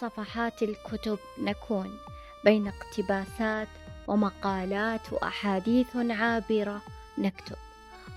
صفحات الكتب نكون بين اقتباسات ومقالات وأحاديث عابرة نكتب.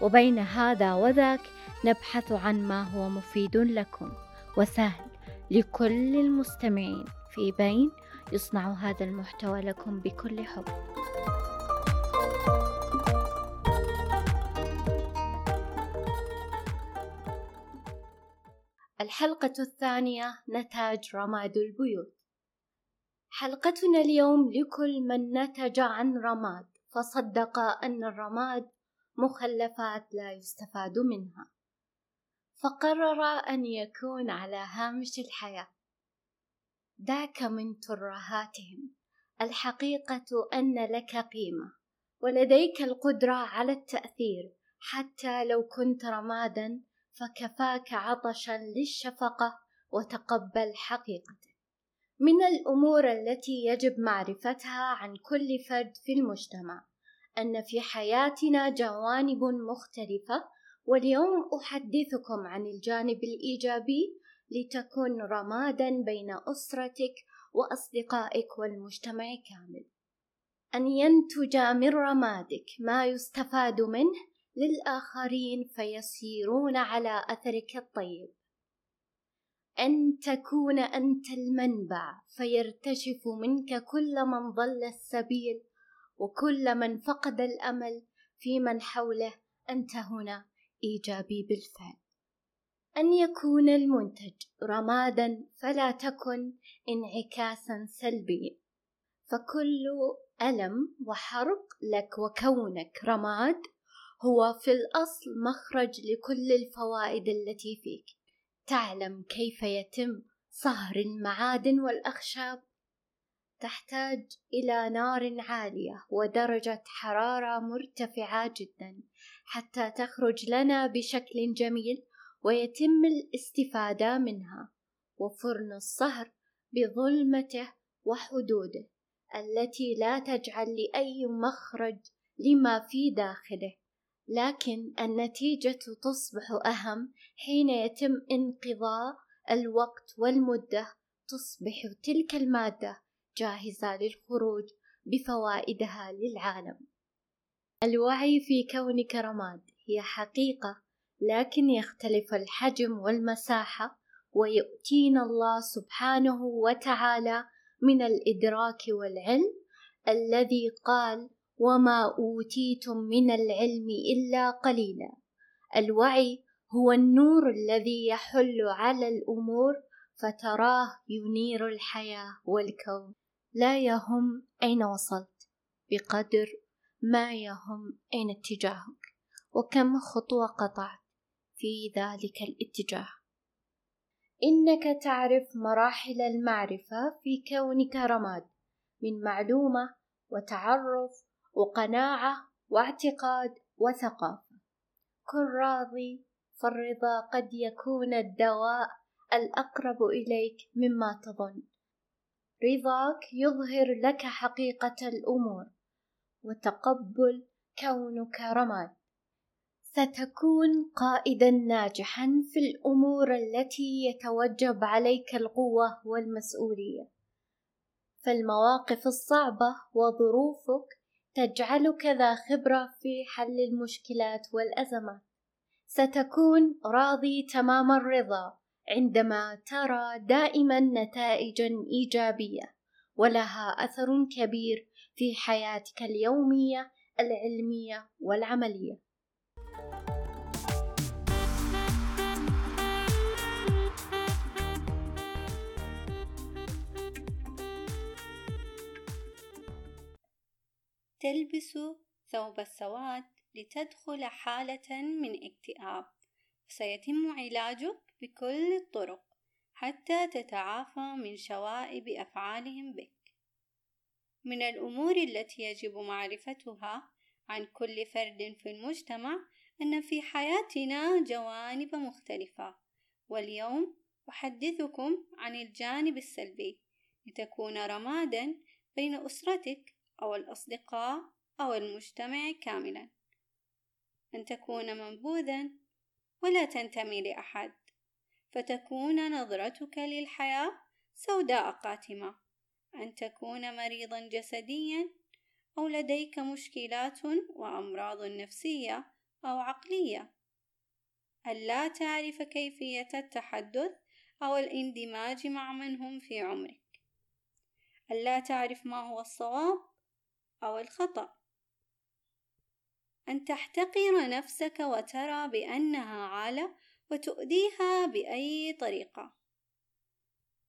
وبين هذا وذاك نبحث عن ما هو مفيد لكم. وسهل لكل المستمعين. في بين يصنع هذا المحتوى لكم بكل حب. الحلقة الثانية نتاج رماد البيوت. حلقتنا اليوم لكل من نتج عن رماد فصدق أن الرماد مخلفات لا يستفاد منها. فقرر أن يكون على هامش الحياة. ذاك من ترهاتهم. الحقيقة أن لك قيمة. ولديك القدرة على التأثير. حتى لو كنت رمادا فكفاك عطشا للشفقة وتقبل حقيقته. من الأمور التي يجب معرفتها عن كل فرد في المجتمع أن في حياتنا جوانب مختلفة واليوم أحدثكم عن الجانب الإيجابي لتكون رمادا بين أسرتك وأصدقائك والمجتمع كامل. أن ينتج من رمادك ما يستفاد منه للآخرين فيسيرون على أثرك الطيب. أن تكون أنت المنبع فيرتشف منك كل من ضل السبيل وكل من فقد الأمل في من حوله. أنت هنا إيجابي بالفعل. أن يكون المنتج رمادا فلا تكن انعكاسا سلبيا. فكل ألم وحرق لك وكونك رماد هو في الأصل مخرج لكل الفوائد التي فيك. تعلم كيف يتم صهر المعادن والأخشاب. تحتاج إلى نار عالية ودرجة حرارة مرتفعة جدا حتى تخرج لنا بشكل جميل ويتم الاستفادة منها. وفرن الصهر بظلمته وحدوده التي لا تجعل لأي مخرج لما في داخله. لكن النتيجة تصبح أهم حين يتم انقضاء الوقت والمدة تصبح تلك المادة جاهزة للخروج بفوائدها للعالم. الوعي في كونك رماد هي حقيقة لكن يختلف الحجم والمساحة ويؤتينا الله سبحانه وتعالى من الإدراك والعلم الذي قال وما أوتيتم من العلم إلا قليلا. الوعي هو النور الذي يحل على الأمور فتراه ينير الحياة والكون. لا يهم أين وصلت بقدر ما يهم أين اتجاهك وكم خطوة قطعت في ذلك الاتجاه. إنك تعرف مراحل المعرفة في كونك رماد من معلومة وتعرف وقناعة واعتقاد وثقافة. كن راضي فالرضا قد يكون الدواء الأقرب إليك مما تظن. رضاك يظهر لك حقيقة الأمور وتقبل كونك رماد. ستكون قائدا ناجحا في الأمور التي يتوجب عليك القوة والمسؤولية. فالمواقف الصعبة وظروفك تجعلك ذا خبرة في حل المشكلات والأزمات. ستكون راضي تمام الرضا عندما ترى دائما نتائجا إيجابية ولها أثر كبير في حياتك اليومية العلمية والعملية. تلبس ثوب السواد لتدخل حالة من اكتئاب. سيتم علاجك بكل الطرق حتى تتعافى من شوائب أفعالهم بك. من الأمور التي يجب معرفتها عن كل فرد في المجتمع أن في حياتنا جوانب مختلفة. واليوم أحدثكم عن الجانب السلبي لتكون رمادا بين أسرتك أو الأصدقاء أو المجتمع كاملا. أن تكون منبوذا ولا تنتمي لأحد فتكون نظرتك للحياة سوداء قاتمة. أن تكون مريضا جسديا أو لديك مشكلات وأمراض نفسية أو عقلية. ألا تعرف كيفية التحدث أو الاندماج مع من هم في عمرك. ألا تعرف ما هو الصواب أو الخطأ. أن تحتقر نفسك وترى بأنها عالة وتؤذيها بأي طريقة.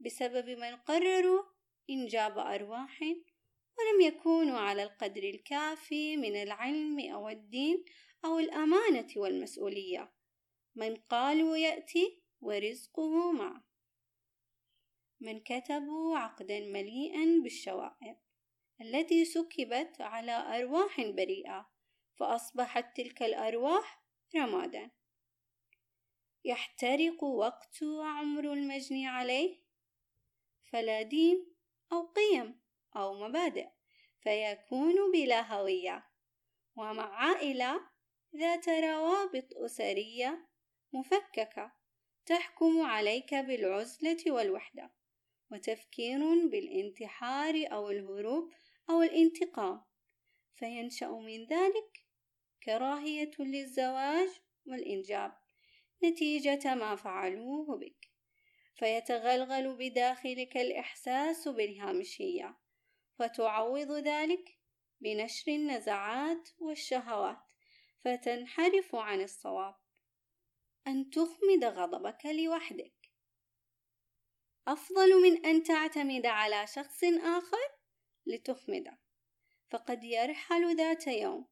بسبب من قرروا إنجاب أرواح ولم يكونوا على القدر الكافي من العلم أو الدين أو الأمانة والمسؤولية. من قالوا يأتي ورزقه معه. من كتبوا عقدا مليئا بالشوائب. التي سكبت على أرواح بريئة فأصبحت تلك الأرواح رمادا. يحترق وقت وعمر المجني عليه؟ فلا دين أو قيم أو مبادئ فيكون بلا هوية. ومع عائلة ذات روابط أسرية مفككة تحكم عليك بالعزلة والوحدة وتفكير بالانتحار أو الهروب أو الانتقام فينشأ من ذلك كراهية للزواج والإنجاب نتيجة ما فعلوه بك فيتغلغل بداخلك الإحساس بالهامشية فتعوض ذلك بنشر النزعات والشهوات فتنحرف عن الصواب. أن تخمد غضبك لوحدك. أفضل من أن تعتمد على شخص آخر؟ لتخمده. فقد يرحل ذات يوم.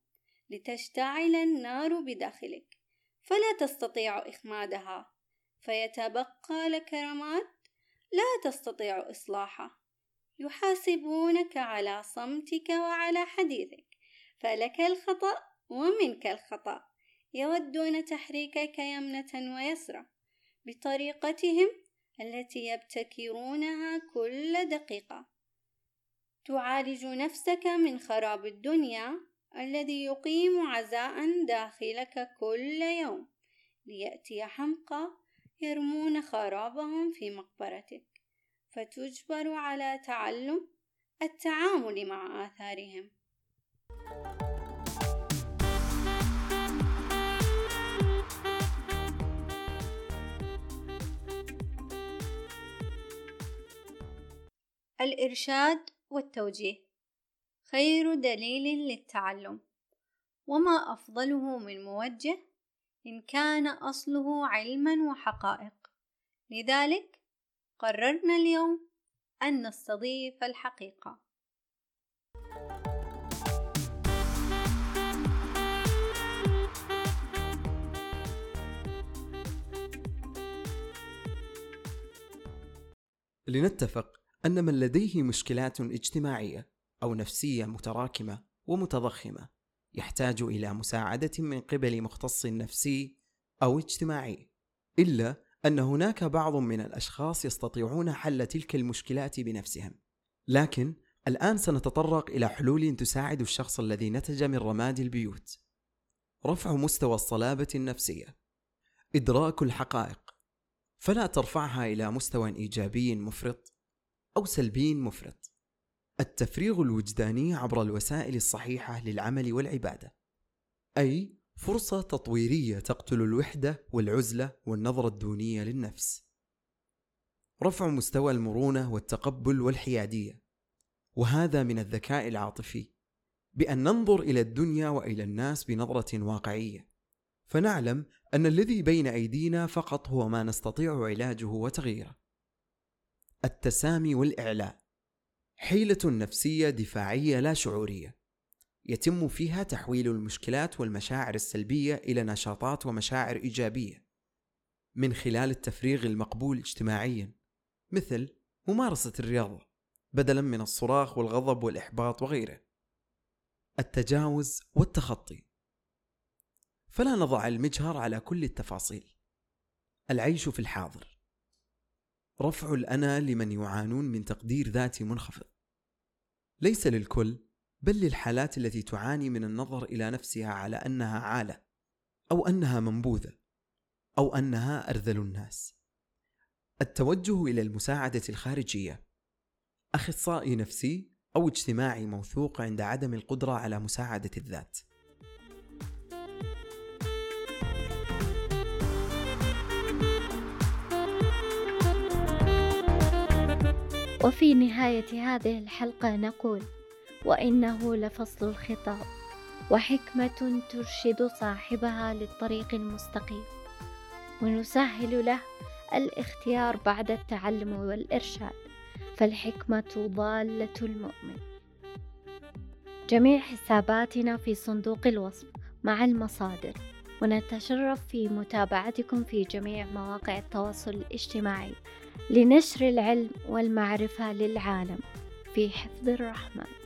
لتشتعل النار بداخلك. فلا تستطيع إخمادها. فيتبقى لك رماد. لا تستطيع إصلاحه. يحاسبونك على صمتك وعلى حديثك. فلك الخطأ ومنك الخطأ. يودون تحريكك يمنة ويسرى بطريقتهم التي يبتكرونها كل دقيقة. تعالج نفسك من خراب الدنيا الذي يقيم عزاء داخلك كل يوم. ليأتي حمقى يرمون خرابهم في مقبرتك. فتجبر على تعلم التعامل مع آثارهم. الإرشاد والتوجيه. خير دليل للتعلم. وما أفضله من موجه إن كان أصله علما وحقائق. لذلك قررنا اليوم أن نستضيف الحقيقة. لنتفق. أن من لديه مشكلات اجتماعية أو نفسية متراكمة ومتضخمة يحتاج إلى مساعدة من قبل مختص نفسي أو اجتماعي إلا أن هناك بعض من الأشخاص يستطيعون حل تلك المشكلات بنفسهم. لكن الآن سنتطرق إلى حلول تساعد الشخص الذي نتج من رماد البيوت. رفع مستوى الصلابة النفسية. إدراك الحقائق. فلا ترفعها إلى مستوى إيجابي مفرط. أو سلبي مفرط التفريغ الوجداني عبر الوسائل الصحيحة للعمل والعبادة أي فرصة تطويرية تقتل الوحدة والعزلة والنظرة الدونية للنفس. رفع مستوى المرونة والتقبل والحيادية، وهذا من الذكاء العاطفي، بأن ننظر إلى الدنيا وإلى الناس بنظرة واقعية، فنعلم أن الذي بين أيدينا فقط هو ما نستطيع علاجه وتغييره. التسامي والإعلاء. حيلة نفسية دفاعية لا شعورية. يتم فيها تحويل المشكلات والمشاعر السلبية إلى نشاطات ومشاعر إيجابية. من خلال التفريغ المقبول اجتماعيا. مثل ممارسة الرياضة بدلا من الصراخ والغضب والإحباط وغيره. التجاوز والتخطي. فلا نضع المجهر على كل التفاصيل. العيش في الحاضر. رفع الأنا لمن يعانون من تقدير ذاتي منخفض. ليس للكل بل للحالات التي تعاني من النظر إلى نفسها على أنها عالة أو أنها منبوذة أو أنها أرذل الناس. التوجه إلى المساعدة الخارجية. أخصائي نفسي أو اجتماعي موثوق عند عدم القدرة على مساعدة الذات. وفي نهاية هذه الحلقة نقول وإنه لفصل الخطاب وحكمة ترشد صاحبها للطريق المستقيم ونسهل له الاختيار بعد التعلم والإرشاد فالحكمة ضالة المؤمن. جميع حساباتنا في صندوق الوصف مع المصادر ونتشرف في متابعتكم في جميع مواقع التواصل الاجتماعي. لنشر العلم والمعرفة للعالم في حفظ الرحمن.